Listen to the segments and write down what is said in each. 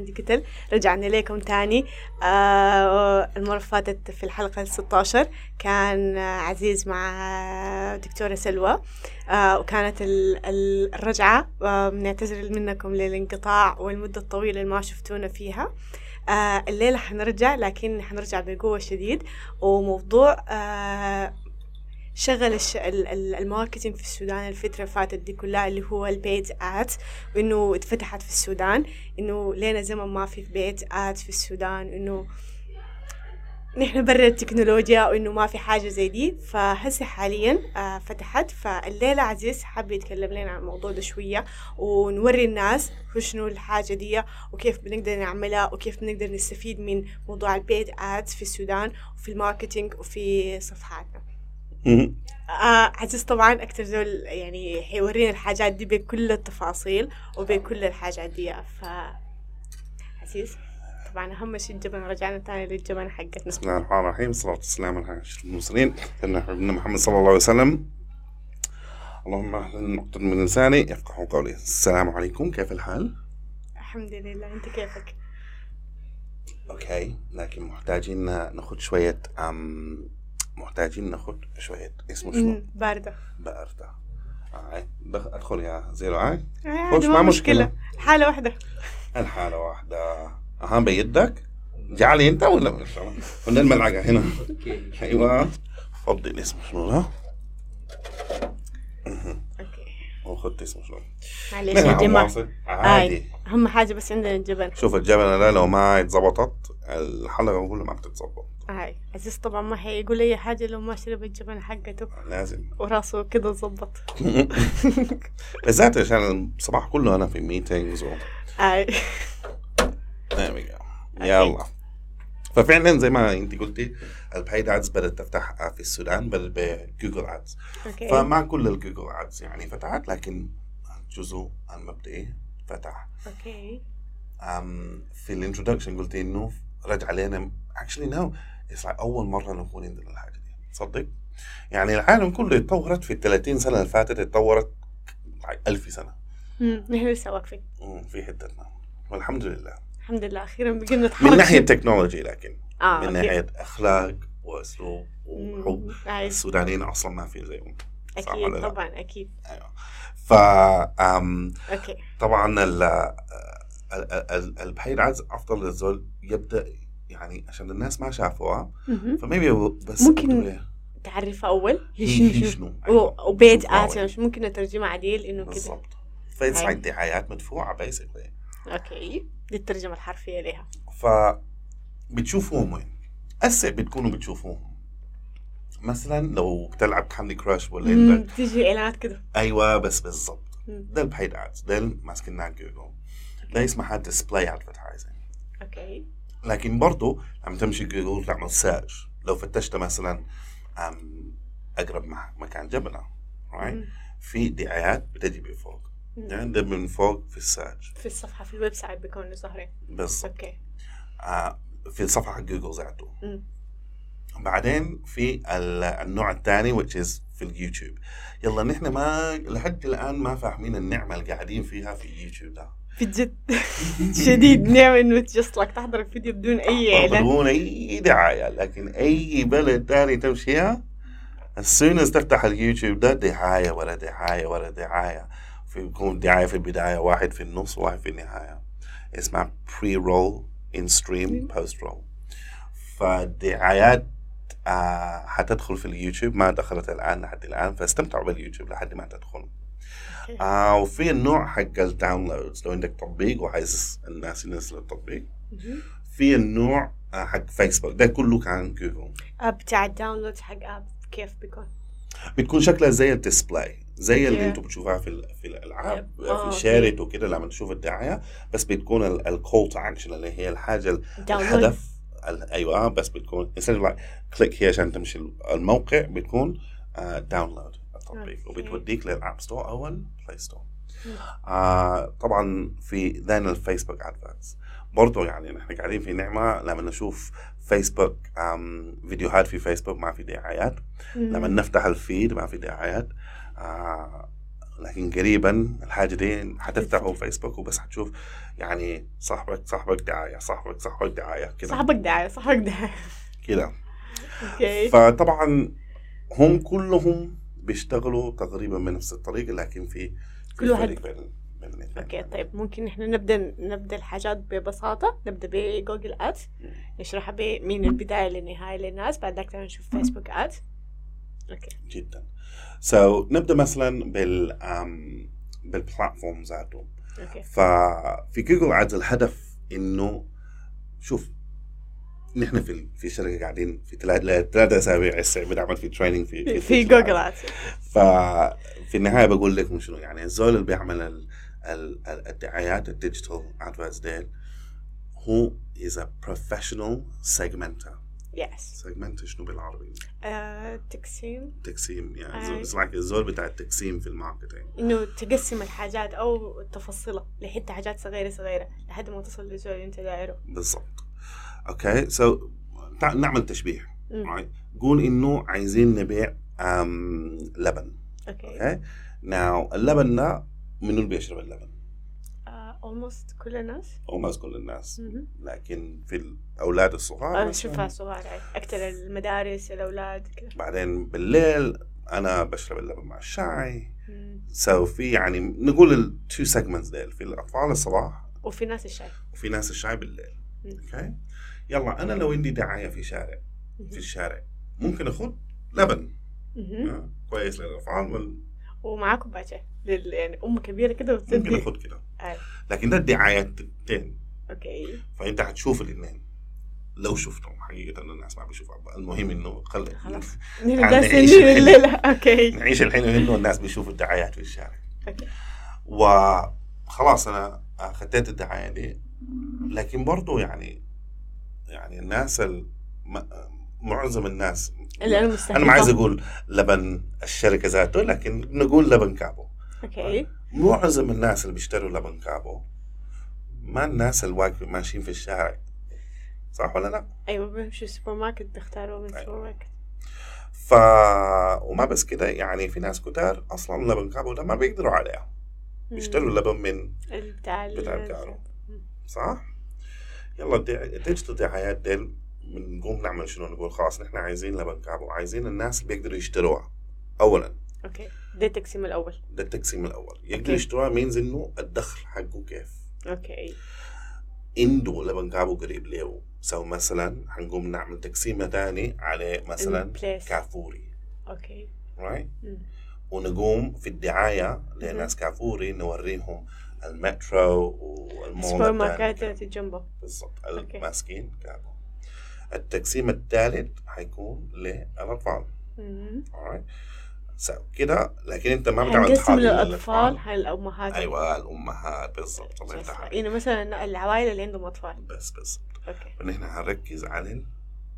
سودان ديجيتال. رجعنا لكم تاني. آه المرة فاتت في الحلقة 16 كان آه عزيز مع آه دكتورة سلوى. آه وكانت ال- ال- الرجعة آه نعتذر منكم للانقطاع والمدة الطويلة اللي ما شفتونا فيها. آه الليلة حنرجع لكن حنرجع بقوة شديد. وموضوع آه شغل الش... ال- ال- ال marketing في السودان الفترة فاتت دي كلها اللي هو ال paid ads وإنه اتفتحت في السودان. إنه لينا زمن ما في paid ads في السودان إنه نحن برا التكنولوجيا وإنه ما في حاجة زي دي. فهسه حاليا آه فتحت. فالليلة عزيز حاب يتكلم لنا عن الموضوع ده شوية ونوري الناس شنو الحاجة دي وكيف بنقدر نعملها وكيف بنقدر نستفيد من موضوع ال paid ads في السودان وفي ال marketing وفي صفحاتنا. آه عزيز طبعا أكتر زول يعني حيورينا الحاجات دي بكل التفاصيل وبكل الحاجات دي ف عزيز طبعا أهم شيء الجبن. رجعنا تاني للجبن حقتنا. بسم الله الرحمن الرحيم. الصلاة والسلام على أشرف المرسلين. سيدنا حبيبنا محمد صلى الله عليه وسلم. اللهم أهل نقطة من لساني. يفقه قولي. السلام عليكم. كيف الحال؟ الحمد لله. أنت كيفك؟ أوكي. لكن محتاجين ناخذ شوية أم محتاجين ناخذ شوية. اسمه شنو؟ مم، باردة. باردة. هاي دخ- ادخل يا زيرو. هاي آه، خوش، عادي ما ما مشكلة. مشكلة. حالة واحدة. الحالة واحدة. أها بيدك؟ جعلي أنت ولا ولا الملعقة هنا؟ أيوه. فضي الاسم شنو ده؟ أوكي. وخذت اسمه شنو؟ معلش يا جماعة واصل. عادي. آي أهم حاجة بس عندنا الجبن شوف الجبنة ده لو ما اتظبطت الحلقة كلها ما بتتظبط. هاي عزيز طبعا ما حيقول أي حاجة لو ما شرب الجبن حقته. لازم. وراسه كده ظبط. بالذات عشان الصباح كله أنا في meetings و هاي. يلا. ففعلا زي ما انت قلتي ال paid ads بدأت تفتح في السودان بدأت ب Google Ads فما كل ال Google Ads يعني فتحت لكن جزء المبدئي فتح. okay. أم في ال introduction قلت إنه رجع علينا actually نو أول مرة نكون عندنا الحاجة دي. تصدق؟ يعني العالم كله اتطورت في ال 30 سنة اللي فاتت اتطورت ألف سنة. مم، نحن لسه واقفين مم، في حتتنا والحمد لله. الحمد لله. أخيرا بقينا نتحرك. من ناحية technology لكن. آه من. ناحية أخلاق وأسلوب وحب. السودانيين أصلا ما في زيهم. لا؟ طبعا أكيد. أيوه. ف أم، okay. طبعا ال ال- ال- البحير عايز أفضل الزول يبدأ يعني عشان الناس ما شافوها. ف maybe بس ممكن تعرفها أول؟ هي شنو؟ أيوة. وبيت. مش ممكن نترجمها عديل إنه كده. بالضبط. أيوة. دعايات مدفوعة basically okay. دي الترجمة الحرفية لها ف بتشوفوهم وين؟ هسه بتكونوا بتشوفوهم. مثلا لو بتلعب كاندي كراش ولا عندك بتيجي إعلانات كده. أيوه بس بالضبط. ده ال paid ads ده اللي ماسكينها جوجل ده اسمها display advertising okay. لكن برضو لما تمشي جوجل تعمل search لو فتشت مثلا أقرب مكان right? مم. في دعايات بتجي من فوق. يعني ده من فوق في ال search في الصفحة في ال website بيكونوا ظاهرين بالضبط. okay. آه في الصفحة حق جوجل ذاته. بعدين في ال- النوع الثاني which is في اليوتيوب يلا نحن ما لحد الآن ما فاهمين النعمة اللي قاعدين فيها في اليوتيوب ده. بجد شديد نعم إنه just like تحضر الفيديو بدون أي إعلان. بدون أي دعاية لكن أي بلد تاني تمشيها as soon as تفتح اليوتيوب ده دعاية ولا دعاية ولا دعاية. في يكون دعاية في البداية واحد في النص واحد في النهاية. اسمها pre-roll in-stream post-roll فالدعايات آه حتدخل في اليوتيوب ما دخلت الآن لحد الآن فاستمتعوا باليوتيوب لحد ما تدخل okay. آه وفي النوع حق ال downloads لو عندك تطبيق وعايز الناس ينزلوا التطبيق. في النوع آه، حق فيسبوك ده كله كان جوجل app بتاع ال download حق app كيف بيكون بتكون شكلها زي ال display زي اللي. أنتم بتشوفوها في في الألعاب. آه، في okay. شارت وكده لما تشوف الدعاية بس بتكون ال call to action اللي هي الحاجة الهدف ال- أيوه بس بتكون click هي عشان تمشي الموقع بتكون download التطبيق. وبتوديك لل App Store أو ال Play Store. آه طبعا في then الفيسبوك adverts برضو يعني نحن قاعدين في نعمة لما نشوف فيسبوك آم فيديوهات في فيسبوك ما في دعايات لما. نفتح ال feed ما في دعايات آه لكن قريبا الحاجة دي حتفتحوا فيسبوك وبس حتشوف يعني صاحبك صاحبك دعايه صاحبك صاحبك دعايه كده. صاحبك دعاية صاحبك دعاية كده. okay. فطبعا هم كلهم بيشتغلوا تقريبا بنفس الطريقة لكن في كل واحد- بين بين okay طيب ممكن إحنا نبدأ نبدأ الحاجات ببساطة. نبدأ ب Google Ads نشرحها من البداية للنهاية للناس بعد ذاك نشوف Facebook Ads أوكي. جدا. سو so, نبدأ مثلا بال um, بال platform ذاته. okay. ففي Google Ads الهدف إنه شوف نحن في في شركة قاعدين في ثلاث ثلاث أسابيع هسه بنعمل في training في في Google Ads ففي النهاية بقول لكم شنو يعني الزول اللي بيعمل ال ال ال- الدعايات ال digital adverts ديل هو is a professional segmenter. yes segmenter شنو بالعربي؟ تقسيم. تقسيم يعني. زول like الزول بتاع التقسيم في ال marketing. إنه تقسم الحاجات أو تفصلها لحتى حاجات صغيرة صغيرة لحد ما تصل للزول اللي أنت دايره. بالضبط. okay؟ so نعمل تشبيه? قول إنه عايزين نبيع لبن. okay. now اللبن ده منو اللي بيشرب اللبن؟ almost كل الناس. Almost كل الناس. لكن في الأولاد الصغار آه، مثلاً، شوفها صغار أكثر المدارس الأولاد كذا. بعدين بالليل أنا بشرب اللبن مع الشاي. so في يعني نقول ال two segments ديل. في الأطفال الصباح وفي ناس الشاي. وفي ناس الشاي بالليل. okay؟ يلا أنا لو عندي دعاية في شارع. في الشارع ممكن اخذ لبن. آه، كويس للأطفال وال- ومعاه كوباية شاي لل- يعني أم كبيرة كده ممكن وتدي اخذ كده. آه. لكن ده الدعايتين أوكي. فأنت حتشوف الاثنين لو شفتهم حقيقة الناس ما بيشوفوا المهم إنه خلي خلاص. سنين. الليلة. أوكي. نعيش الحين إنه الناس بيشوفوا الدعايات في الشارع. أوكي. وخلاص أنا خديت الدعاية دي. لكن برضو يعني يعني الناس معظم الناس اللي أنا ما عايز أقول لبن الشركة ذاته لكن نقول لبن كابو okay معظم الناس اللي بيشتروا لبن كابو ما الناس اللي واقفين ماشيين في الشارع صح ولا لا؟ أيوه بمشي السوبر ماركت بيختاروا من أيوة. السوبر ماركت ف وما بس كده يعني في ناس كتار أصلا لبن كابو ده ما بيقدروا عليه بيشتروا اللبن من بتاع بتاع. صح؟ يلا ال digital دعايات ديل بنقوم نعمل شنو؟ نقول خلاص نحن عايزين لبن كابو عايزين الناس اللي بيقدروا يشتروها. اولا okay. ده التقسيم الأول. ده التقسيم الأول. يقدروا okay. يشتروها means إنه الدخل حقه كيف؟ okay. عنده لبن كابو قريب له. so مثلا حنقوم نعمل تقسيمة تاني على مثلا. كافوري. okay. right مم. ونقوم في الدعاية لناس كافوري نوريهم المترو والمول السوبر ماركت جنبه. بالضبط. okay. الماسكين كابو التقسيم الثالث حيكون للأطفال. كده لكن أنت ما بتعمل تحاليل للأطفال. هي الأمهات. أيوه الأمهات بالضبط. الله يفتح يعني مثلا العوائل اللي عندهم أطفال. بس بس. okay. ونحن هنركز على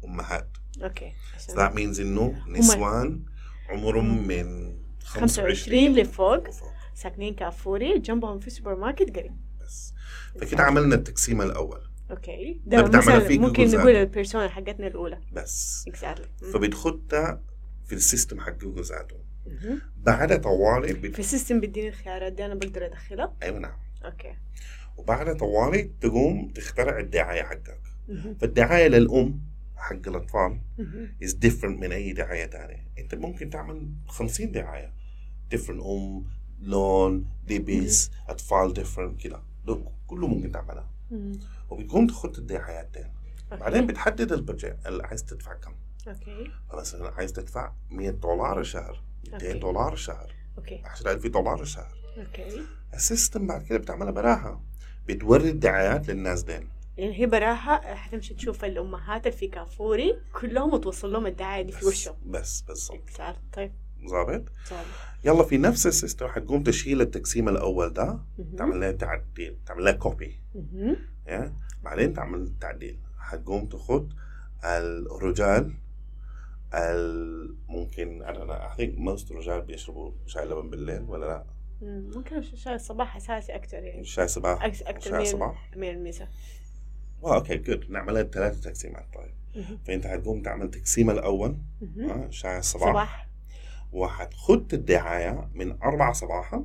الأمهات. okay. So that means إنه نسوان عمرهم من 25 لفوق. ساكنين كافوري جنبهم في سوبر ماركت قريب. بس. فكده عملنا التقسيم الأول. okay. ده مثلا ممكن نقول. ال persona حقتنا الأولى. بس. exactly فبتختها في ال system حق جوجل ذاته. بعد طوالي بت... في ال system بيديني الخيارات دي أنا بقدر أدخلها؟ أيوه نعم. okay. وبعد طوالي تقوم تخترع الدعاية حقك. فالدعاية للأم حق الأطفال is different من أي دعاية تانية. أنت ممكن تعمل 50 دعاية. different أم لون لبس اطفال different كده. ده كله ممكن تعملها. وبتقوم تخت الدعايات okay. بعدين بتحدد ال budget اللي عايز تدفع كم؟ okay. فمثلا عايز تدفع 100 دولار الشهر 200 okay. دولار الشهر okay. 10000 دولار الشهر okay. ال system بعد كده بتعملها براها. بتوري الدعايات للناس ديل. يعني هي براها حتمشي تشوف الأمهات اللي في كافوري كلهم وتوصل لهم الدعاية دي في وشهم. بس بالضبط. exact طيب. ظابط. يلا في نفس ال system حتقوم تشيل التقسيم الأول ده. تعمل لها تعديل تعمل لها copy بعدين تعمل تعديل. حتقوم تاخد الرجال ال- ممكن أنا أنا I think most الرجال بيشربوا شاي لبن بالليل ولا لا؟ مم. ممكن شاي الصباح أساسي أكثر يعني. شاي صباح؟ أكس- أكثر شاي من صباح؟ من المساء آه okay good نعملها ثلاثة تقسيمات طيب. فأنت حتقوم تعمل تقسيم الأول شاي الصباح صباح. وحتخت الدعاية من أربعة صباحا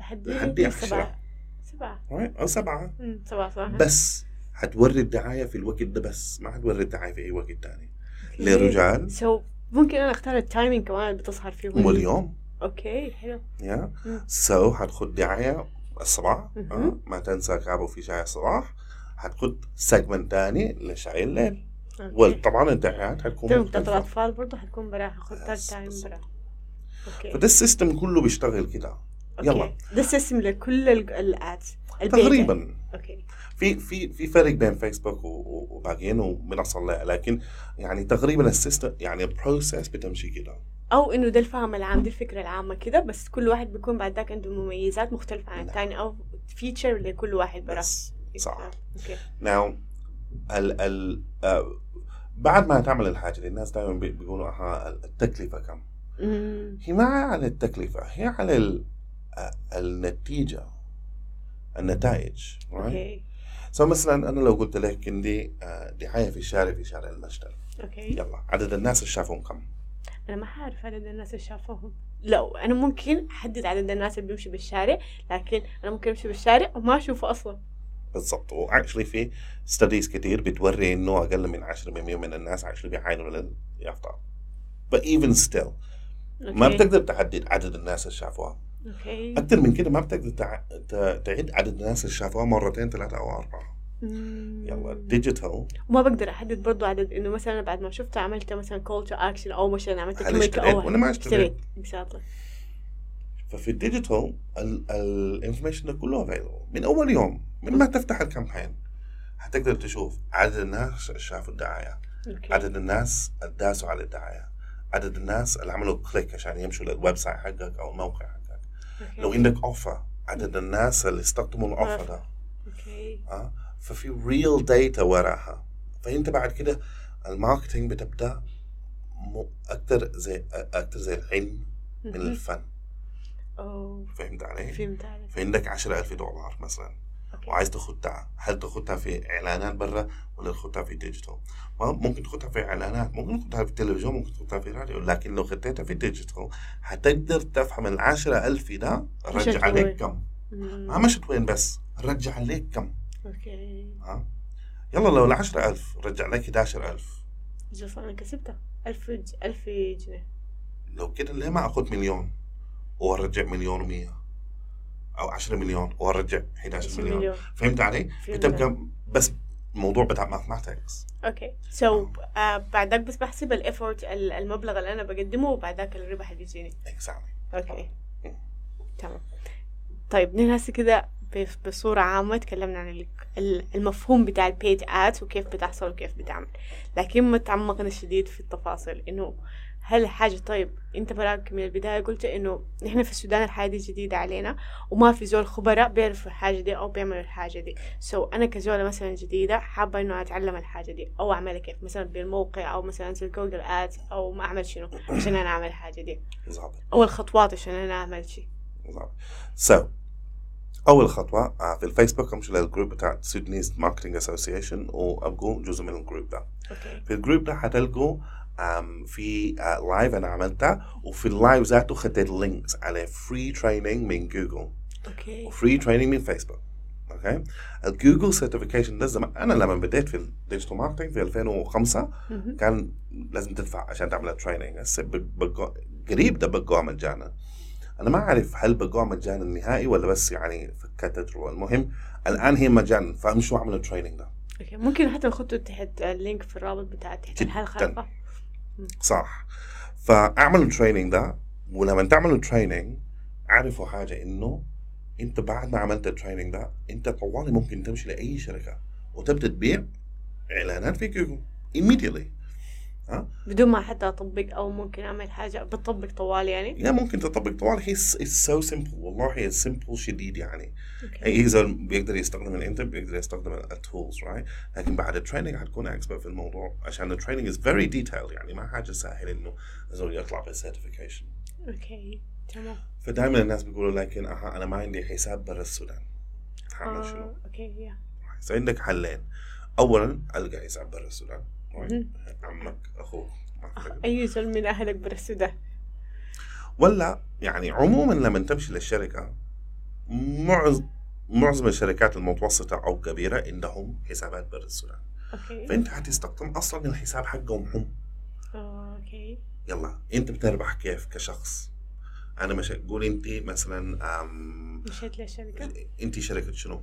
لحد. سبعة سبعة right؟ أو سبعة مم، سبعة صح بس حتوري الدعاية في الوقت ده بس ما حتوري الدعاية في أي وقت تاني okay. للرجال so ممكن أنا أختار ال timing كمان بتظهر فيه واليوم okay حلو يا. so حتخت دعاية الصباح. آه، ما تنسى كابو في شاي الصباح حتخت segment تاني لشاي الليل. وطبعا الدعايات بتاعت مختلفة الأطفال برضه حتكون براها خد time بس. فده ال system كله بيشتغل كده. يلا. ده ال system لكل ال ads. تقريبا. okay. في في في فرق بين فيسبوك وباقيين ومنصة لا. لكن يعني تقريبا ال system يعني ال process بتمشي كده. أو إنه ده الفهم العام دي الفكرة العامة كده. بس كل واحد بيكون بعد ذاك عنده مميزات مختلفة عن نعم. الثاني أو feature لكل واحد برا بس صح. أوكي. ناو ال ال آه، بعد ما تعمل الحاجة دي الناس دائما بيقولوا أها التكلفة كم. هي ما على التكلفة هي على ال- آه، النتيجة النتائج right? okay. So مثلا أنا لو قلت لك عندي آه، دعاية في الشارع في شارع المشتل أوكي. يلا عدد الناس اللي شافهم كم؟ أنا ما عارف عدد الناس اللي شافوهم. لو أنا ممكن أحدد عدد الناس اللي بيمشي بالشارع لكن أنا ممكن أمشي بالشارع وما أشوفه أصلا. بالضبط. و actually في studies كتير بتوري إنه أقل من 10% من الناس actually بيعانوا من but even still ما okay. بتقدر تحدد عدد الناس اللي شافوها. okay. أكثر من كده ما بتقدر تع... تعد عدد الناس اللي شافوها مرتين ثلاثة أو أربعة. مم. يلا digital وما بقدر أحدد برضو عدد إنه مثلا بعد ما شفته عملت مثلا call to action أو مثلا عملت اشتريت؟ أو ولا ما اشتريت؟ ففي ال digital ال information ده كله available من أول يوم من ما تفتح ال campaign حتقدر تشوف عدد الناس اللي شافوا الدعاية. عدد الناس داسوا على الدعاية. عدد الناس اللي عملوا click عشان يمشوا لل website حقك أو الموقع حقك. لو عندك offer عدد الناس اللي استخدموا ال offer ده okay آه ففي real data وراها فأنت بعد كده ال marketing بتبدأ أكثر زي أكثر زي العلم من. الفن اوه فهمت علي؟ فهمت عليك فعندك 10000 دولار مثلا. وعايز تختها هل تختها في إعلانات برا ولا تختها في digital ممكن تختها في إعلانات ممكن تختها في التلفزيون ممكن تختها في راديو لكن لو ختيتها في digital حتقدر تفهم ال 10000 ده رجع عليك؟ كم. ما مشت وين بس رجع عليك كم؟ okay. ها؟ يلا لو ال 10000 رجع لك 11000 جلس أنا كسبتها. ألف ج... ألف جنيه. لو كده ليه ما اخذ مليون؟ وأرجع مليون و100 أو 10 مليون وارجع 11 عشرة مليون. مليون. فهمت علي؟ بتبقى بس موضوع بتاع mathematics أوكي. so بعد ذاك بس بحسب ال effort المبلغ اللي أنا بقدمه وبعد ذاك الربح اللي بيجيني exactly أوكي. تمام. طيب نحن هسه كده بصورة عامة تكلمنا عن ال- ال- المفهوم بتاع ال page ads وكيف بتحصل وكيف بتعمل. لكن ما تعمقنا شديد في التفاصيل إنه هل الحاجة طيب أنت براك من البداية قلت إنه نحن في السودان الحاجة دي جديدة علينا وما في زول خبراء بيعرفوا الحاجة دي أو بيعملوا الحاجة دي. so so أنا كزولة مثلا جديدة حابة إنه أتعلم الحاجة دي أو أعملها كيف مثلا بالموقع أو مثلا انزل جوجل ads أو ما أعمل شنو عشان أنا أعمل الحاجة دي. بالضبط. أو الخطوات عشان أنا أعمل شيء بالضبط. so أول خطوة آه، في الفيسبوك أمشي لل group بتاع Sudanese Marketing Association وأبقوا جزء من ال group ده. أوكي. في ال group ده حتلقوا في live أنا عملتها وفي ال live ذاته خدت links على free training من جوجل أوكي. و free training من فيسبوك أوكي؟ الجوجل certification ده زمان أنا لما بديت في ال digital marketing في 2005 مهم. كان لازم تدفع عشان تعمل training قريب ده بقوا مجانا. أنا ما أعرف هل بقوا مجانا نهائي ولا بس يعني فكت تجربه المهم الآن هي مجانا فامشوا اعملوا ال training ده. أوكي. ممكن حتى نحطه تحت ال link في الرابط بتاع تحت جداً. صح. فاعملوا ال training ده ولما تعملوا التريننج اعرفوا حاجة إنه أنت بعد ما عملت ال training ده أنت طوالي ممكن تمشي لأي شركة وتبدأ تبيع إعلانات في جوجل immediately. ها؟ بدون ما حتى أطبق أو ممكن أعمل حاجة بطبق طوال يعني؟ yeah ممكن تطبق طوال. هي so simple والله هي simple شديد يعني. أي زول بيقدر يستخدم الانترنت بيقدر يستخدم ال tools right لكن بعد ال training حتكون expert في الموضوع عشان ال training is very detailed يعني ما حاجة سهل إنه زول يطلع بال certification أوكي تمام. فدائما الناس بيقولوا لكن أها أنا ما عندي حساب برا السودان. شنو؟ آه، أوكي يا عندك حلين. اولا ألقى حساب برا السودان. right؟ عمك أخوك. أي زول من أهلك برا السودان ولا يعني عموما لما تمشي للشركة معظم معظم الشركات المتوسطة أو كبيرة عندهم حسابات برا السودان أوكي. فأنت حتستخدم أصلا الحساب حقهم هم. أوكي. يلا أنت بتربح كيف كشخص؟ أنا مش قول أنت مثلا. مشيت للشركة؟ أنت شركة شنو؟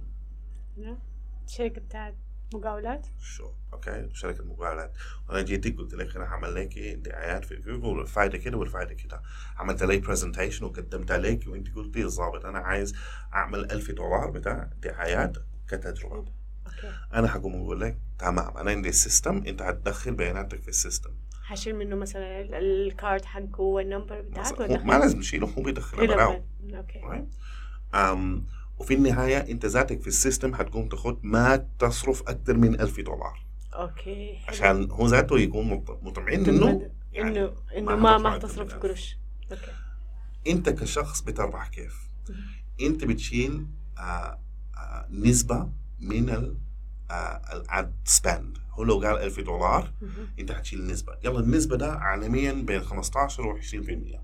الشركة بتاعت مقاولات شو أوكي شركة مقاولات وأنا جيتك قلت لك أنا هعمل لك دعايات في جوجل والفائده كده والفائده كده. عملت لك presentation وقدمتها لك وأنت قلتي الضابط أنا عايز أعمل ألف دولار بتاع دعايات كتجربة. أوكي. أنا حقوم أقول لك تمام. أنا عندي ال system أنت هتدخل بياناتك في ال system حشيل منه مثلا ال- ال card حقه وال number بتاعته ما لازم تشيله هو بيدخل أوكي. Right? أم وفي النهاية أنت ذاتك في ال system هتقوم تاخد ما تصرف أكثر من ألف دولار. أوكي حلو. عشان هو ذاته يكون مط- مطمئن إنه يعني إنه انه ما ما تصرف. قروش أوكي. انت كشخص بتربح كيف. انت بتشيل آه آه نسبة من ال ال ad spend هو لو قال 1000 دولار. انت حتشيل نسبة يلا النسبة ده عالميا بين 15 و 20%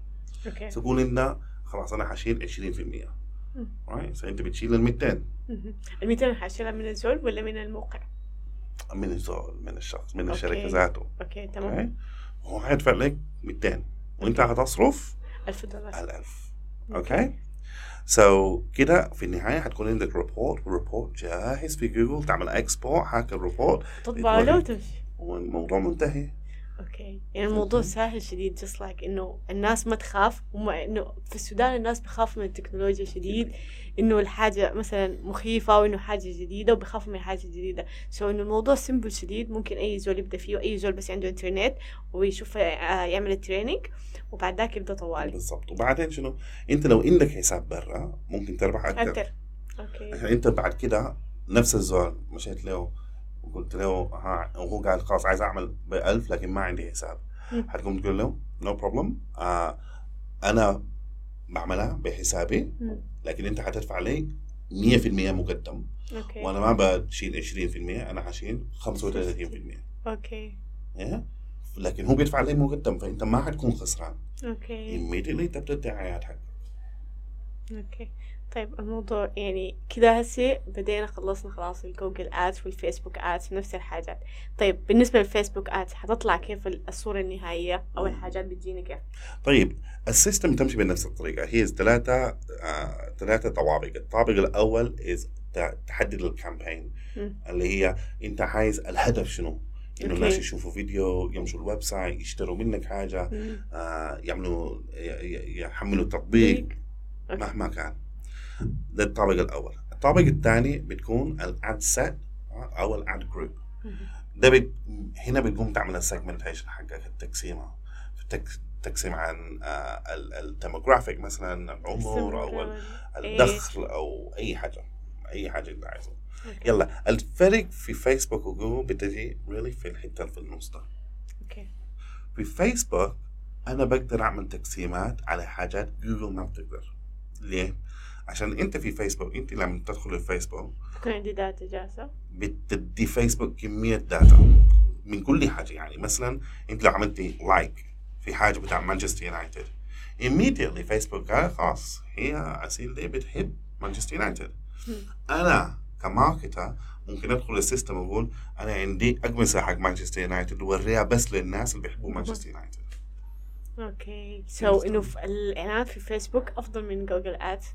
أوكي. تقول انت خلاص أنا حشيل 20% right? فانت بتشيل ال 200 مهم. ال 200 حاشيلها من الزول ولا من الموقع؟ من الزول من الشخص من أوكي. الشركة ذاته. أوكي تمام. هو حيدفع لك 200 وانت هتصرف 1000 دولار. ال 1000 أوكي؟ so كده في النهاية حتكون عندك report report جاهز في جوجل تعمل export هاك ال report تطبع له وتمشي والموضوع منتهي. أوكي. يعني الموضوع سهل شديد just like إنه الناس ما تخاف. وما إنه في السودان الناس بيخافوا من التكنولوجيا شديد. إنه الحاجة مثلا مخيفة وإنه حاجة جديدة وبيخافوا من حاجة جديدة. so إنه الموضوع simple شديد. ممكن أي زول يبدأ فيه اي زول بس عنده انترنت ويشوف آه، يعمل ال training وبعد ذاك يبدأ طوالي بالضبط. وبعدين شنو؟ أنت لو عندك حساب برا ممكن تربح أكثر. أكثر. أوكي. عشان أنت بعد كده نفس الزول مشيت له وقلت له ها وهو قال خلاص عايز أعمل ب 1000 لكن ما عندي حساب. حتقوم تقول له no problem آه أنا بعملها بحسابي. لكن أنت حتدفع لي 100% مقدم. أوكي. وأنا ما بشيل 20% أنا حشيل 35% أوكي. إيه؟ لكن هو بيدفع لي مقدم فأنت ما حتكون خسران. أوكي. Immediately تبدأ الدعايات حقك. أوكي طيب الموضوع يعني كده هسي بدينا خلصنا خلاص الجوجل ads والفيسبوك ads نفس الحاجات طيب بالنسبة للفيسبوك ads حتطلع كيف الصورة النهائية أو الحاجات بتجيني كيف طيب ال system تمشي بنفس الطريقة هي ثلاثة آه، ثلاثة طوابق الطابق الأول ت- تحدد ال campaign. اللي هي أنت عايز الهدف شنو إنه. الناس يشوفوا فيديو يمشوا ال website يشتروا منك حاجة. آه، يعملوا يحملوا تطبيق. مهما كان. ده الطابق الأول. الطابق الثاني بتكون ال ad set أو ال ad group. ده بت... هنا بتقوم تعمل ال segmentation حقك التقسيمه التك- تقسيم عن ال demographic مثلا العمر أو ال- الدخل أو أي حاجة. أي حاجة أنت عايزها. okay. يلا. الفرق في فيسبوك وجوجل بتجي really في الحتة في النص ده. okay. في فيسبوك أنا بقدر أعمل تقسيمات على حاجات جوجل ما بتقدر. ليه؟ عشان انت في فيسبوك انت لما تدخل الفيسبوك بكون عندي data جاهزة. بتدي فيسبوك كمية data من كل حاجة. يعني مثلا انت لو عملتي like في حاجة بتاع مانشستر يونايتد immediately فيسبوك قال خلاص هي أسيل دي بتحب مانشستر يونايتد. أنا ك marketer ممكن أدخل ال system وأقول أنا عندي اقمصة حق مانشستر يونايتد ووريها بس للناس اللي بيحبوا مانشستر يونايتد okay. so إنه في الإعلانات في فيسبوك أفضل من جوجل ads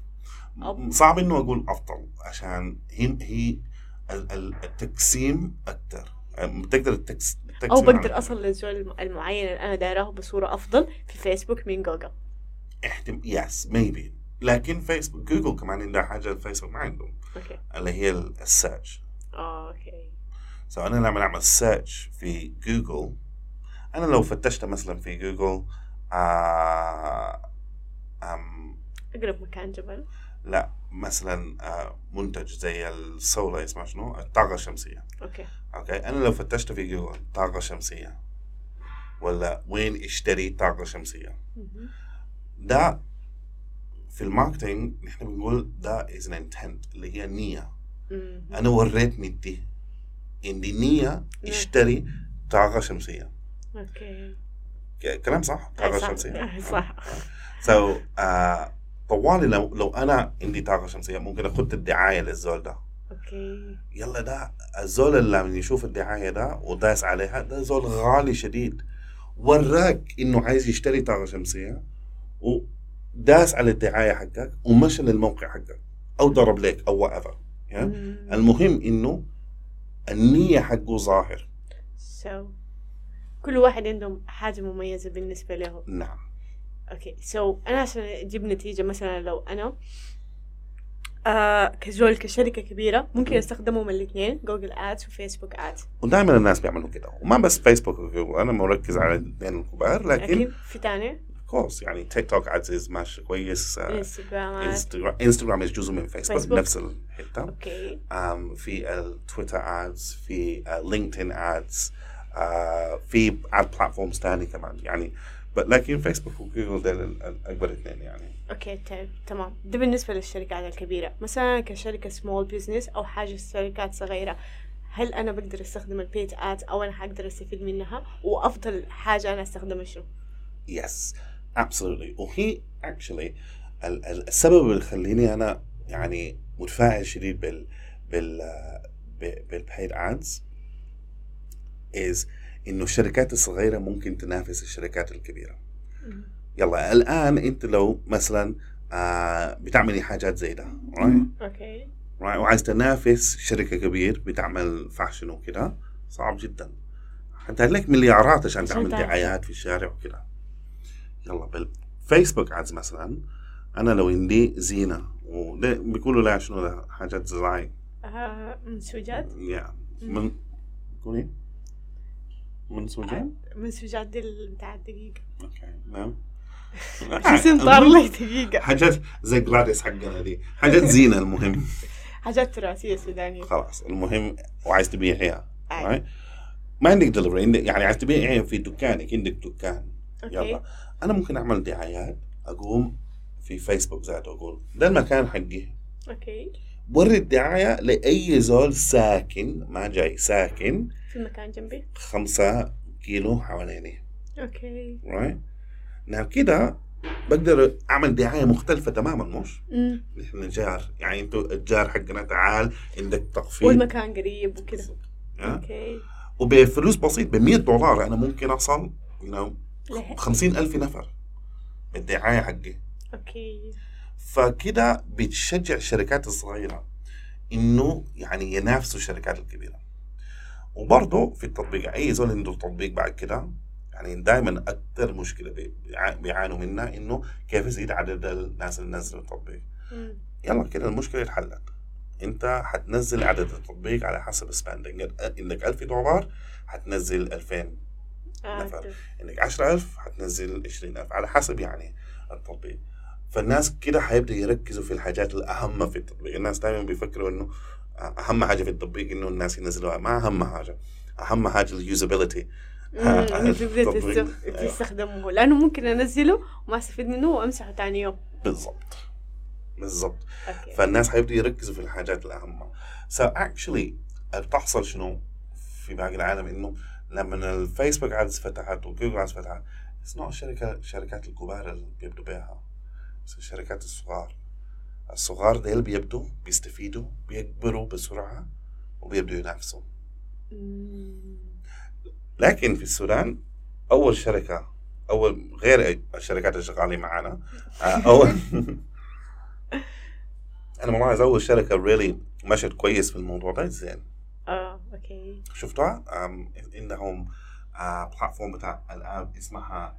صعب إنه أقول أفضل عشان هي هي ال- ال- التقسيم أكثر بتقدر تكس أو بقدر أصل للزول المعين اللي أنا دايراه بصورة أفضل في فيسبوك من جوجل احتم yes maybe لكن فيسبوك جوجل كمان عندها حاجة الفيسبوك ما عندهم. okay. اللي هي ال search okay. so أنا لما أعمل search في جوجل أنا لو فتشت مثلا في جوجل آه أقرب مكان جبل. لا مثلا آه منتج زي السولار اسمه شنو؟ الطاقة الشمسية. okay. okay؟ أنا لو فتشت في جوجل طاقة شمسية ولا وين اشتري طاقة شمسية؟ مهم. ده في ال marketing نحن بنقول ده is an intent اللي هي النيه مهم. أنا وريت ندي عندي نية اشتري طاقة شمسية. okay. كلام صح؟ طاقة. شمسية. صح. so so, uh, طوالي لو لو أنا عندي طاقة شمسية ممكن أخد الدعاية للزول ده. أوكي. يلا ده الزول اللي يشوف الدعاية ده وداس عليها ده زول غالي شديد. وراك إنه عايز يشتري طاقة شمسية وداس على الدعاية حقك ومشى للموقع حقك أو ضرب لك أو what مم. المهم إنه النية حقه ظاهر. So كل واحد عنده حاجة مميزة بالنسبة له. نعم. okay so أنا عشان أجيب نتيجة مثلا لو أنا آه كزول كشركة كبيرة ممكن أستخدمهم الاثنين جوجل ads وفيسبوك ads ودائما الناس بيعملوا كده وما بس فيسبوك أنا مركز على الاثنين الكبار لكن أكيد في تاني؟ course يعني تيك توك ads ماشي كويس انستغرام ads انستغرام انستغرام جزء من فيسبوك فيسبوك. نفس الحتة. okay. um, في التويتر ads في لينكدين ads في ad platforms ثانية كمان يعني لكن فيسبوك وجوجل دول الاكبر اثنين يعني. okay طيب تمام. ده بالنسبة للشركات الكبيرة. مثلا كشركة small business أو حاجة شركات صغيرة هل أنا بقدر أستخدم البيت ادز أو أنا حقدر أستفيد منها؟ وأفضل حاجة أنا أستخدمها شنو؟ يس absolutely. وهي ال- السبب اللي يخليني أنا يعني متفاعل شديد بال بال ب- بالبيد ادز is إنه الشركات الصغيره ممكن تنافس الشركات الكبيرة. يلا الآن أنت لو مثلا آه بتعملي حاجات زي ده? okay? وعايز تنافس شركة كبير بتعمل fashion وكده صعب جدا. انت لك مليارات عشان تعمل. دعايات في الشارع وكده. يلا بالفيسبوك ads مثلا أنا لو عندي زينة وده بيقولوا لها شنو ده حاجات زراعي آه منسوجات يا من قولي منسوجات منسوجات دي ال- بتاع الدقيقة. okay نعم. جسم طار لي دقيقة. حاجات زي جلاديس حقنا دي حاجات زينة المهم. حاجات تراثية سودانية. خلاص المهم وعايز تبيعيها? ما عندك دليفري يعني عايز تبيعيها في دكانك عندك دكان. أوكي. يلا. أنا ممكن أعمل دعايات أقوم في فيسبوك ذاته أقول ده المكان حقي. أوكي. وري الدعاية لأي زول ساكن ما جاي ساكن. في مكان جنبي؟ خمسة كيلو حواليني okay. Right? نعم كده بقدر أعمل دعاية مختلفة تماما مش امم نحن جار. يعني أنتوا الجار حقنا تعال عندك تخفيض والمكان قريب وكده؟ okay. وبفلوس بسيط ب 100 دولار أنا ممكن اوصل you know ليه؟ 50 ألف نفر. بالدعاية حقي. okay. فكده بتشجع الشركات الصغيرة إنه يعني ينافسوا الشركات الكبيرة. وبرضه في التطبيق أي زول عنده تطبيق بعد كده يعني دائما بي- بيع- بيعانوا منها إنه كيف يزيد عدد الناس اللي نزلوا التطبيق. يلا كده المشكلة اتحلت أنت حتنزل عدد التطبيق على حسب spending عندك 1000 دولار حتنزل 2000 آه نفر. عندك 10000 حتنزل 20000 على حسب يعني التطبيق. فالناس كده حيبدأ يركزوا في الحاجات الأهم في التطبيق. الناس دائما بيفكروا إنه أهم حاجة في التطبيق إنه الناس ينزلوها ما أهم حاجة أهم حاجة اليوزابيلتي إنه تقدر. تستخدمه. لأنه ممكن أنزله وما أستفيد منه وأمسحه ثاني يوم. بالضبط. بالضبط. فالناس حيبدأوا يركزوا في الحاجات الأهم. So actually بتحصل شنو في باقي العالم؟ إنه لما الفيسبوك ادز فتحت وجوجل ادز فتحت not الشركة الشركات الكبار اللي بيبدوا بيها. بس الشركات الصغار. الصغار ديل بيبدوا بيستفيدوا بيكبروا بسرعة وبيبدوا ينافسوا. لكن في السودان أول شركة أول غير الشركات اللي شغالين معانا آه، أول أنا ملاحظ أول شركة really مشت كويس في الموضوع ده زين. آه okay. شفتها أم، عندهم آه، platform بتاع الآن اسمها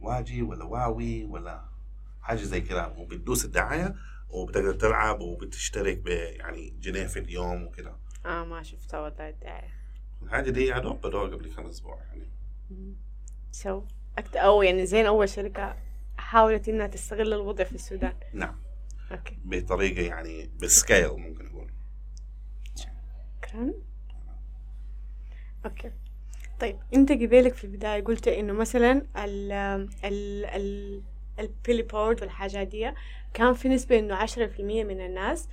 واجي ولا واوي ولا حاجة زي كده وبتدوس الدعاية وبتقدر تلعب وبتشترك ب يعني جنيه في اليوم وكده. آه ما شفتها والله الدعاية. الحاجة دي دوب بدوها قبل كم أسبوع يعني. so أكت... أو يعني زين أول شركة حاولت إنها تستغل الوضع في السودان. نعم. okay. بطريقة يعني بال scale ممكن نقول. شكرا. okay. طيب أنت قبالك في البداية قلت إنه مثلا ال ال ال ال billboard والحاجات دي كان في نسبة إنه عشرة في المية من الناس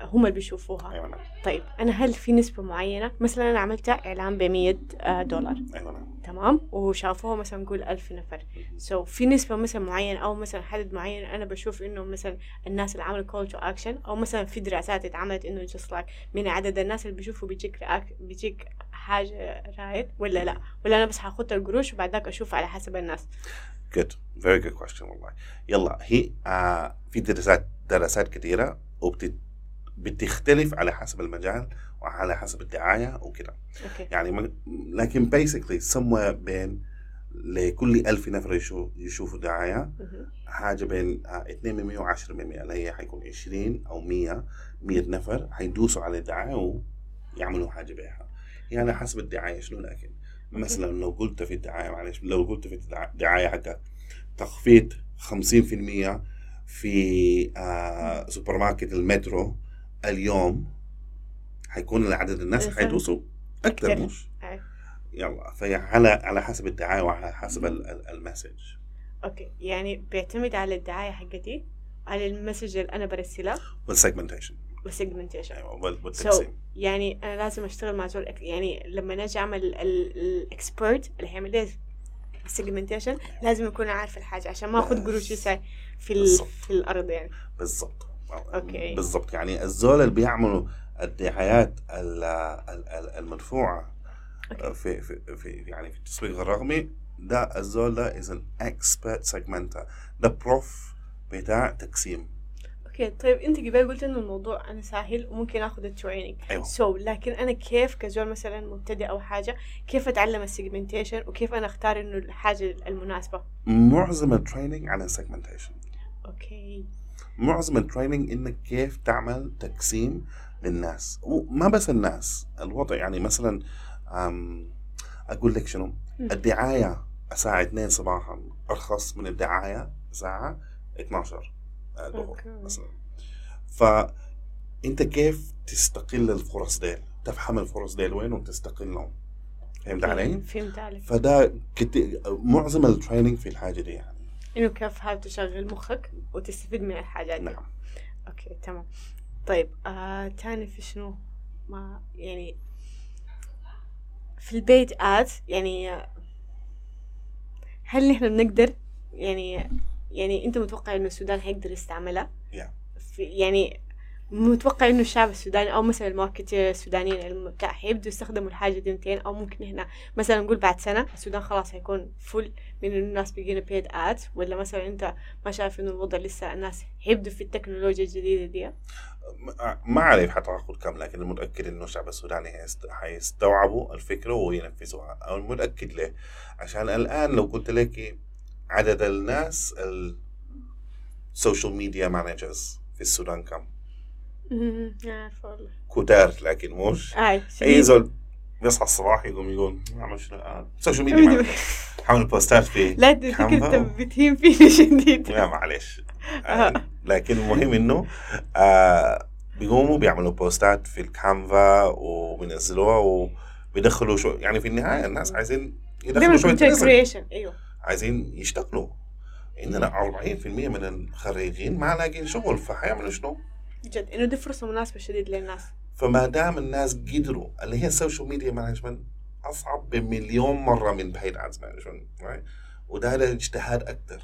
هم اللي بيشوفوها. أيوه نعم. طيب أنا هل في نسبة معينة؟ مثلا أنا عملت إعلان ب 100 آه، دولار. أيوه نعم. تمام؟ وشافوها مثلا نقول ألف نفر. so so, في نسبة مثلا معينة أو مثلا عدد معين أنا بشوف إنه مثلا الناس اللي عملوا call to action أو مثلا في دراسات اتعملت إنه just like من عدد الناس اللي بيشوفوا بيجيك react- بيجيك حاجة right ولا لا؟ ولا أنا بس حاخد القروش وبعد ذاك أشوف على حسب الناس. Good. Very good question والله. يلا هي آه في دراسات دراسات كثيره وبت بتختلف على حسب المجال وعلى حسب الدعاية وكده. okay. يعني لكن basically somewhere بين لكل ألف نفر يشو- يشوفوا دعاية. حاجة بين آه، 2 من 100 و10 من 100 اللي هي حيكون 20 أو 100 100 نفر حيدوسوا على الدعاية ويعملوا حاجة بيها. يعني حسب الدعاية شنو لكن. مثلا لو قلت في الدعاية معلش لو قلت في الدعاية- حقها تخفيض 50% في آه سوبر ماركت المترو اليوم حيكون عدد الناس أكثر. حيدوسوا أكثر أكثر. مش؟ أي. يلا فهي على على حسب الدعاية وعلى حسب ال- ال- ال message okay. يعني بيعتمد على الدعاية حقتي على ال message اللي أنا برسلها وال segmentation وال segmentation أيوه يعني أنا لازم أشتغل مع زول يعني لما نجي أعمل ال expert اللي هيعمل لي ال segmentation لازم يكون عارف الحاجة عشان ما اخذ قروش في. في الأرض يعني. بالضبط. okay. بالضبط. يعني الزول اللي بيعملوا الدعايات ال- ال- ال- المدفوعة. في في في يعني في التسويق الرقمي ده الزول ده is an expert segmenter ده prof بتاع تقسيم. okay. طيب أنت قبل قلت إنه الموضوع أنا سهل وممكن آخذ ال training أيوه. so so, لكن أنا كيف كزول مثلا مبتدئ أو حاجة كيف أتعلم ال segmentation وكيف أنا أختار إنه الحاجة المناسبة؟ معظم ال training على ال segmentation okay. معظم ال training إنك كيف تعمل تقسيم للناس. وما بس الناس الوضع يعني مثلا أقول لك شنو. الدعاية الساعة 2 صباحا أرخص من الدعاية الساعة 12 الظهر okay. مثلا. فانت كيف تستغل الفرص ديل؟ تفهم الفرص ديل وين وتستغلهم فهمت علي؟ فهمت عليك. فده كت... معظم ال training في الحاجة دي يعني. إنه كيف هاي تشغل مخك وتستفيد من الحاجات دي. نعم. okay تمام. طيب آه تاني في شنو؟ ما يعني في البيت اد يعني هل نحن بنقدر يعني يعني أنت متوقع إنه السودان حيقدر يستعملها Yeah. في يعني متوقع إنه الشعب السوداني أو مثلا الماركتير السودانيين حيبدوا يستخدموا الحاجة دي متين أو ممكن هنا مثلا نقول بعد سنة السودان خلاص هيكون فل من إنه الناس بيجينا بيد اد ولا مثلا أنت ما شايف إنه الوضع لسه الناس حيبدوا في التكنولوجيا الجديدة دي؟ ما- أعرف حتاخذ كم لكن المتاكد إنه الشعب السوداني حيستوعبوا الفكرة وينفذوها. أو المتاكد ليه؟ عشان الآن لو قلت لك عدد الناس ال social media managers في السودان كم؟ عارفه والله كتار لكن مش. أي أي. زول بيصحى الصباح يقوم يقول أعمل شنو؟ الان social media حاول بوستات في لا تفتكر انت بتهين فيني شديد. لا معلش. آه. لكن المهم إنه آه بيقوموا بيعملوا بوستات في ال Canva وبينزلوها وبيدخلوا شو يعني في النهاية الناس عايزين يدخلوا شوية creation أيوه. عايزين يشتغلوا. عندنا 40% من الخريجين ما لاقين شغل فحيعملوا شنو؟ جد إنه دي فرصة مناسبة شديد للناس. فما دام الناس قدروا اللي هي ال social media management أصعب بمليون مرة من paid ads management وده ده اجتهاد أكثر.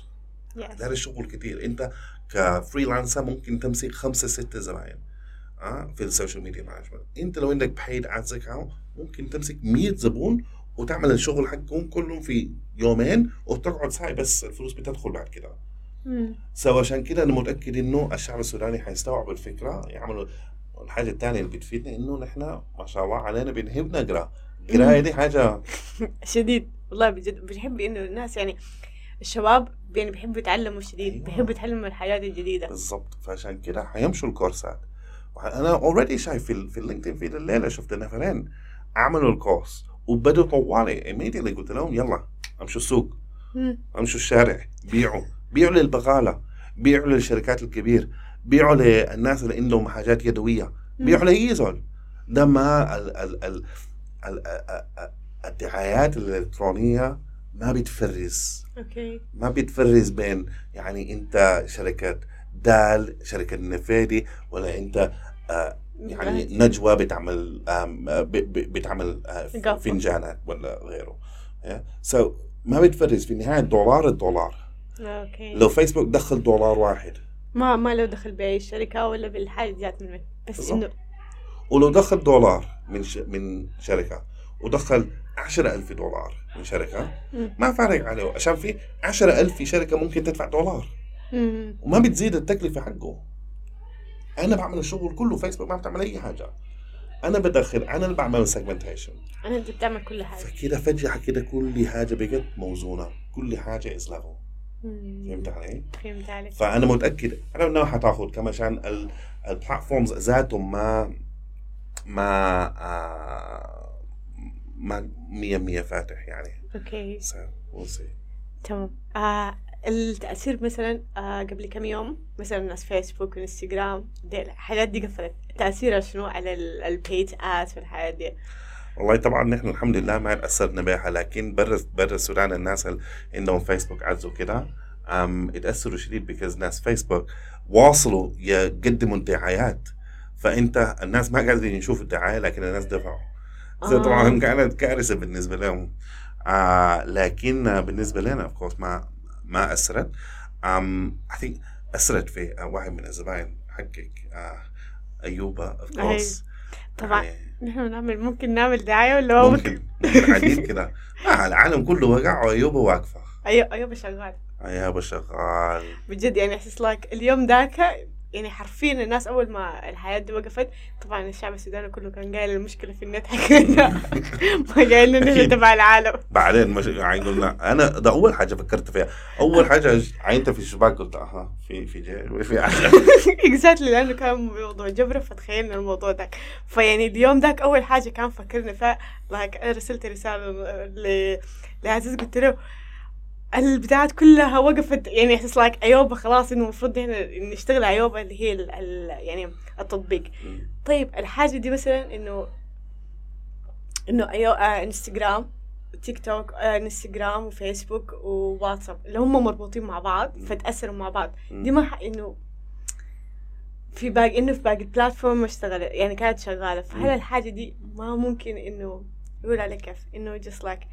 yes ده الشغل كتير أنت ك freelancer ممكن تمسك خمسة ستة زباين آه في ال social media management أنت لو عندك paid ads account ممكن تمسك 100 زبون وتعمل الشغل حقهم كلهم في يومين وتقعد ساعة بس الفلوس بتدخل بعد كده. so عشان كده أنا متأكد إنه الشعب السوداني حيستوعب الفكرة يعملوا الحاجة الثانية اللي بتفيدنا إنه نحن ما شاء الله علينا بنحب نقرأ. القراية دي حاجة شديد والله بجد بنحب إنه الناس يعني الشباب يعني بيحبوا يتعلموا شديد أيوة. بيحبوا يتعلموا الحياة الجديدة. بالضبط فعشان كده حيمشوا الكورسات. أنا already شايف في, في ال LinkedIn في الليلة شفت نفرين عملوا الكورس وبدوا طوالي. Immediately قلت لهم يلا امشوا السوق. امشوا الشارع بيعوا. بيعوا للبقاله بيعوا للشركات الكبير بيعوا للناس اللي عندهم حاجات يدوية بيعوا لأي زول. ده ما ال ال ال ال ال الدعايات الإلكترونية ما بتفرز. okay. ما بتفرز بين يعني أنت شركة دال شركة نفيدي ولا أنت يعني نجوى بتعمل بتعمل. فنجانات ولا غيره. so so, ما بتفرق في النهاية الدولار الدولار. okay. لو فيسبوك دخل دولار واحد. ما ما له دخل بأي شركة ولا بالحاجة جات من بس. إنه ولو دخل دولار من ش... من شركة ودخل 10000 دولار من شركة. ما فارق عليه. عشان في 10000 في شركة ممكن تدفع دولار. وما بتزيد التكلفة حقه. أنا بعمل الشغل كله فيسبوك ما بتعمل أي حاجة. أنا بدخل أنا اللي بعمل سيجمنتيشن أنا انت بتعمل كل حاجة. فكده فجأة كده كل حاجة بقت موزونة. كل حاجة is level. فهمت علي؟ فهمت عليك. فأنا متأكد أنا انه حتاخذ كمان ال platforms ذاتهم ما ما آه ما مية مية فاتح يعني. Okay. So we'll see. تمام. آه التأثير مثلا آه قبل كم يوم مثلا ناس فيسبوك وانستغرام دي الحاجات دي قفلت. تأثيرها شنو على ال paid ad والحاجة دي؟ والله طبعا نحن الحمد لله ما تأثرنا بها لكن برا برا السودان الناس اللي عندهم Facebook ads وكده أم اتاثروا شديد because ناس فيسبوك واصلوا يقدموا الدعايات. فأنت الناس ما قادرين يشوفوا الدعاية لكن الناس دفعوا. آه. طبعا كانت كارثة بالنسبة لهم. آه لكن بالنسبة لنا of course ما ما أثرت. أم اي أثرت في واحد من الزباين حقك آه أيوبا of أيوة. course طبعا. نحن نعمل ممكن نعمل دعاية ولا ما ممكن. عديد كده. ما العالم كله وقع وأيوبة واقفة. أيوه أيوه شغال. أيوبة شغال. بجد يعني احس like اليوم ذاك يعني حرفيا الناس أول ما الحاجة دي وقفت طبعا الشعب السوداني كله كان قايل المشكلة في النت. حقنا ما قايل إنه. تبع العالم. بعدين مش يعني قلنا أنا ده أول حاجة فكرت فيها. أول حاجة عينت في الشباك قلت أها في في جيل في حاجة Exactly لأنه كان موضوع جبره فتخيلنا الموضوع ذاك. فيعني اليوم ذاك أول حاجة كان فكرنا فيها like أنا رسلت رسالة ل... لعزيز قلت له البتاعات كلها وقفت يعني احس like ايوبا خلاص إنه المفروض إحنا نشتغل ايوبا اللي هي ال... ال... يعني التطبيق. طيب الحاجة دي مثلا إنه إنه أيو... آه انستغرام تيك توك انستغرام وفيسبوك وواتساب اللي هم مربوطين مع بعض. فتأثروا مع بعض. دي ما إنه في باقي إنه في باقي البلاتفورم ما اشتغلت يعني كانت شغالة. فهل. الحاجة دي ما ممكن إنه يقول عليك كيف؟ إنه just like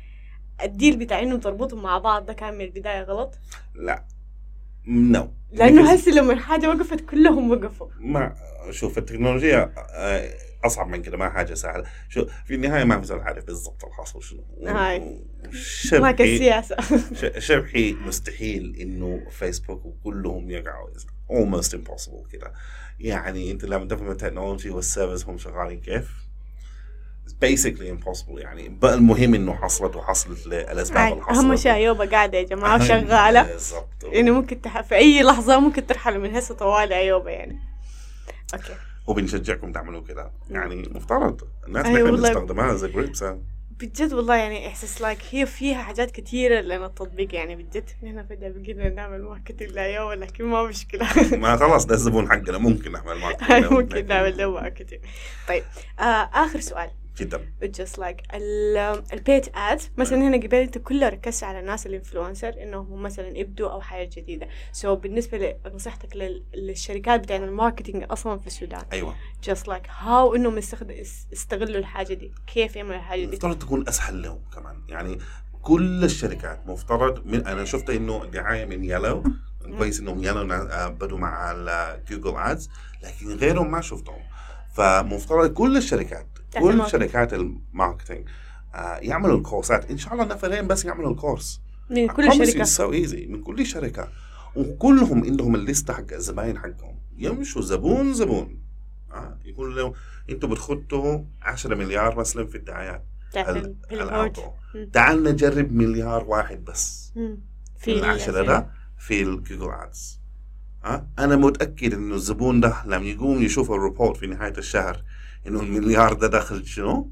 الديل بتاع إنه تربطهم مع بعض ده كان من البداية غلط؟ لا. نو لأنه هسه لما الحاجة وقفت كلهم وقفوا. ما شوف التكنولوجيا آه، أصعب من كده ما حاجة سهلة. شو في النهاية ما في زول عارف بالضبط الحاصل شنو. هاي. ما كالسياسه شبحي مستحيل إنه فيسبوك وكلهم يقعوا. Almost impossible كده. يعني أنت لما تفهم ال technology وال service هم شغالين كيف؟ Basically impossible يعني. بقى المهم إنه حصلت وحصلت للاسباب اللي حصلت. أهم شيء أيوبا قاعدة يا جماعة وشغالة. بالضبط. إنه ممكن تح... في أي لحظة ممكن ترحلوا من هسه طوالي أيوبا يعني. Okay. وبنشجعكم تعملوا كده. يعني مفترض. الناس أيوة نحن والله. بنستخدمها زي جريبس بجد والله يعني أحس like هي فيها حاجات كثيره لنا التطبيق يعني بجد. نحن فجأة بقينا نعمل marketing لأيوبا لكن ما مشكلة. ما خلاص ده الزبون حقنا. ممكن نعمل هاي marketing ممكن نعمل له marketing طيب آه آخر سؤال. جدا. Just like ال paid ad مثلا هنا قبل أنت كله ركزت على الناس ال influencer إنهم مثلا يبدوا أو حاجة جديدة. so so بالنسبة لنصيحتك لل- للشركات بتاعت ال marketing أصلا في السودان. أيوه. Just like how إنهم. يستغلوا الحاجة دي. كيف يعملوا الحاجة دي. مفترض تكون أسهل لهم كمان. يعني كل الشركات مفترض من أنا شفت إنه دعاية من Yellow كويس إنهم Yellow آه، بدوا مع ال Google ads لكن غيرهم ما شفتهم. فمفترض كل الشركات كل. شركات ال marketing آه، يعملوا الكورسات. إن شاء الله نفرين بس يعملوا الكورس. من كل شركة. so easy. من كل شركة. وكلهم عندهم الليستة حق الزباين حقهم. يمشوا زبون زبون. آه يقول لهم أنتوا بتخطوا 10 مليار مثلا في الدعايات. تعال نجرب مليار واحد بس. مم. في العشرة ال- ده في ال Google ads آه أنا متأكد إنه الزبون ده لما يقوم يشوف ال report في نهاية الشهر. إنه المليار ده دخل شنو؟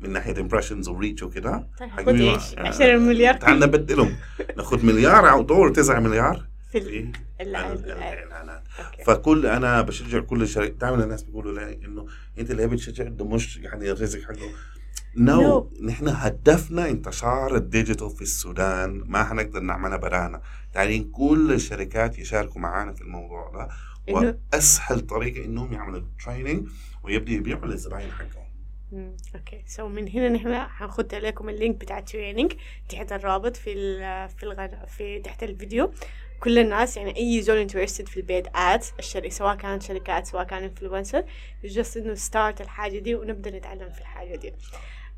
من ناحية impressions و reach وكده. طيب، خد عيش آه، 10 مليار تعال نبدلهم. ناخذ مليار أو دور 9 مليار. في في ال- ال- ال- الاعلانات okay. فكل أنا بشجع كل الشركات. دائما الناس بيقولوا لي إنه أنت اللي بتشجع ده مش يعني الرزق حقه. No No. نحن هدفنا انتشار ال digital في السودان. ما حنقدر نعملها برانا. دايرين كل الشركات يشاركوا معانا في الموضوع ده. وأسهل طريقة إنهم يعملوا training ويبدأوا يبيعوا للزباين حقهم Okay. So من هنا نحن حنخد عليكم ال link بتاع ال training تحت الرابط في ال في الغر... في تحت الفيديو. كل الناس يعني أي زول interested في ال paid ads الشركة سواء كانت شركات سواء كان influencer Just انه start الحاجة دي ونبدأ نتعلم في الحاجة دي.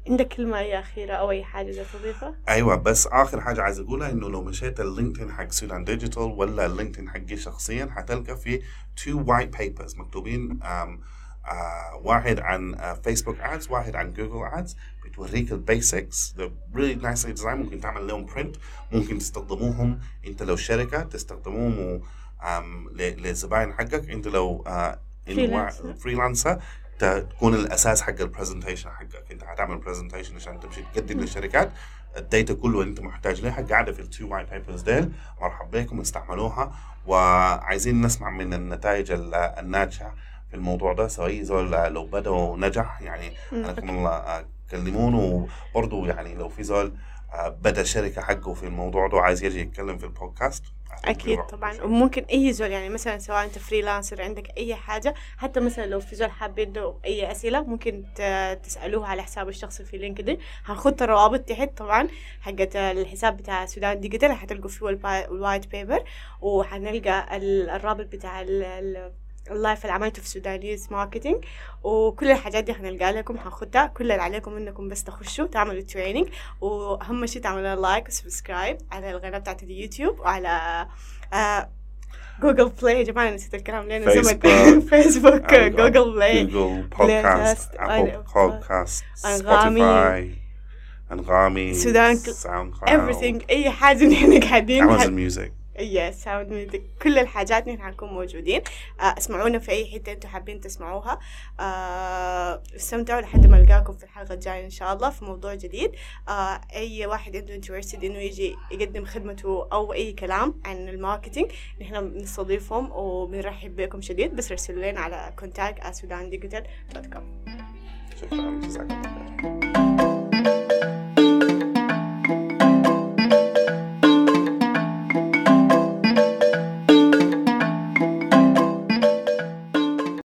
عندك كلمة أي أخيرة أو أي حاجة بدك تضيفها؟ أيوه بس آخر حاجة عايز أقولها إنه لو مشيت ال LinkedIn حق Sudan Digital ولا ال LinkedIn حقي شخصيا حتلقى في two white papers مكتوبين آه واحد عن آه Facebook ads واحد عن Google ads بتوريك ال basics really nicely designed ممكن تعمل لهم print ممكن تستخدموهم. انت لو شركة تستخدموهم للزباين حقك. انت لو آه. freelancer تكون الأساس حق ال presentation حقك. انت هتعمل presentation عشان تمشي تقدم للشركات. ال data كله اللي انت محتاج لها. قاعدة في ال two white papers ديل. مرحبا بكم استعملونا وعايزين نسمع من النتائج ال- الناجحة. في الموضوع ده سواء زول لو بدا ونجح يعني حياكم الله كلمونا وبرضه يعني لو في زول آه، بدأ شركه حقه في الموضوع ده وعايز يجي يتكلم في البودكاست أكيد طبعا. وممكن أي زول يعني مثلا سواء أنت freelancer عندك أي حاجة حتى مثلا لو في زول حاب عنده أي أسئلة ممكن ت- تسألوه على حسابه الشخصي في LinkedIn. هنحط الروابط تحت طبعا حقت الحساب بتاع Sudan Digital حتلقوا فيه ال white paper وحنلقى ال- الرابط بتاع ال- ال- ال live اللي عملته في Sudanese Marketing وكل الحاجات دي حنلقاها لكم حنخدها كل اللي عليكم إنكم بس تخشوا تعملوا training وأهم شيء تعملوا like و subscribe على القناه بتاعت اليوتيوب وعلى آه Google Play يا جماعة نسيت الكلام لين زمن فيسبوك. فيسبوك Google Play Google Podcast. Apple Podcast. Spotify أنغامي. سودان كل- SoundCloud everything. أي حاجة نحن قاعدين. Amazon Music yes sound music كل الحاجات نحن حنكون موجودين. آه اسمعونا في أي حتة أنتم حابين تسمعوها. آه استمتعوا لحد ما نلقاكم في الحلقة الجاية إن شاء الله في موضوع جديد. آه أي واحد عنده interested إنه يجي يقدم خدمته أو أي كلام عن ال marketing نحن بنستضيفهم وبنرحب بكم شديد. بس رسلوا لنا على contact at sudandigital dot com شكرا جزاكم الله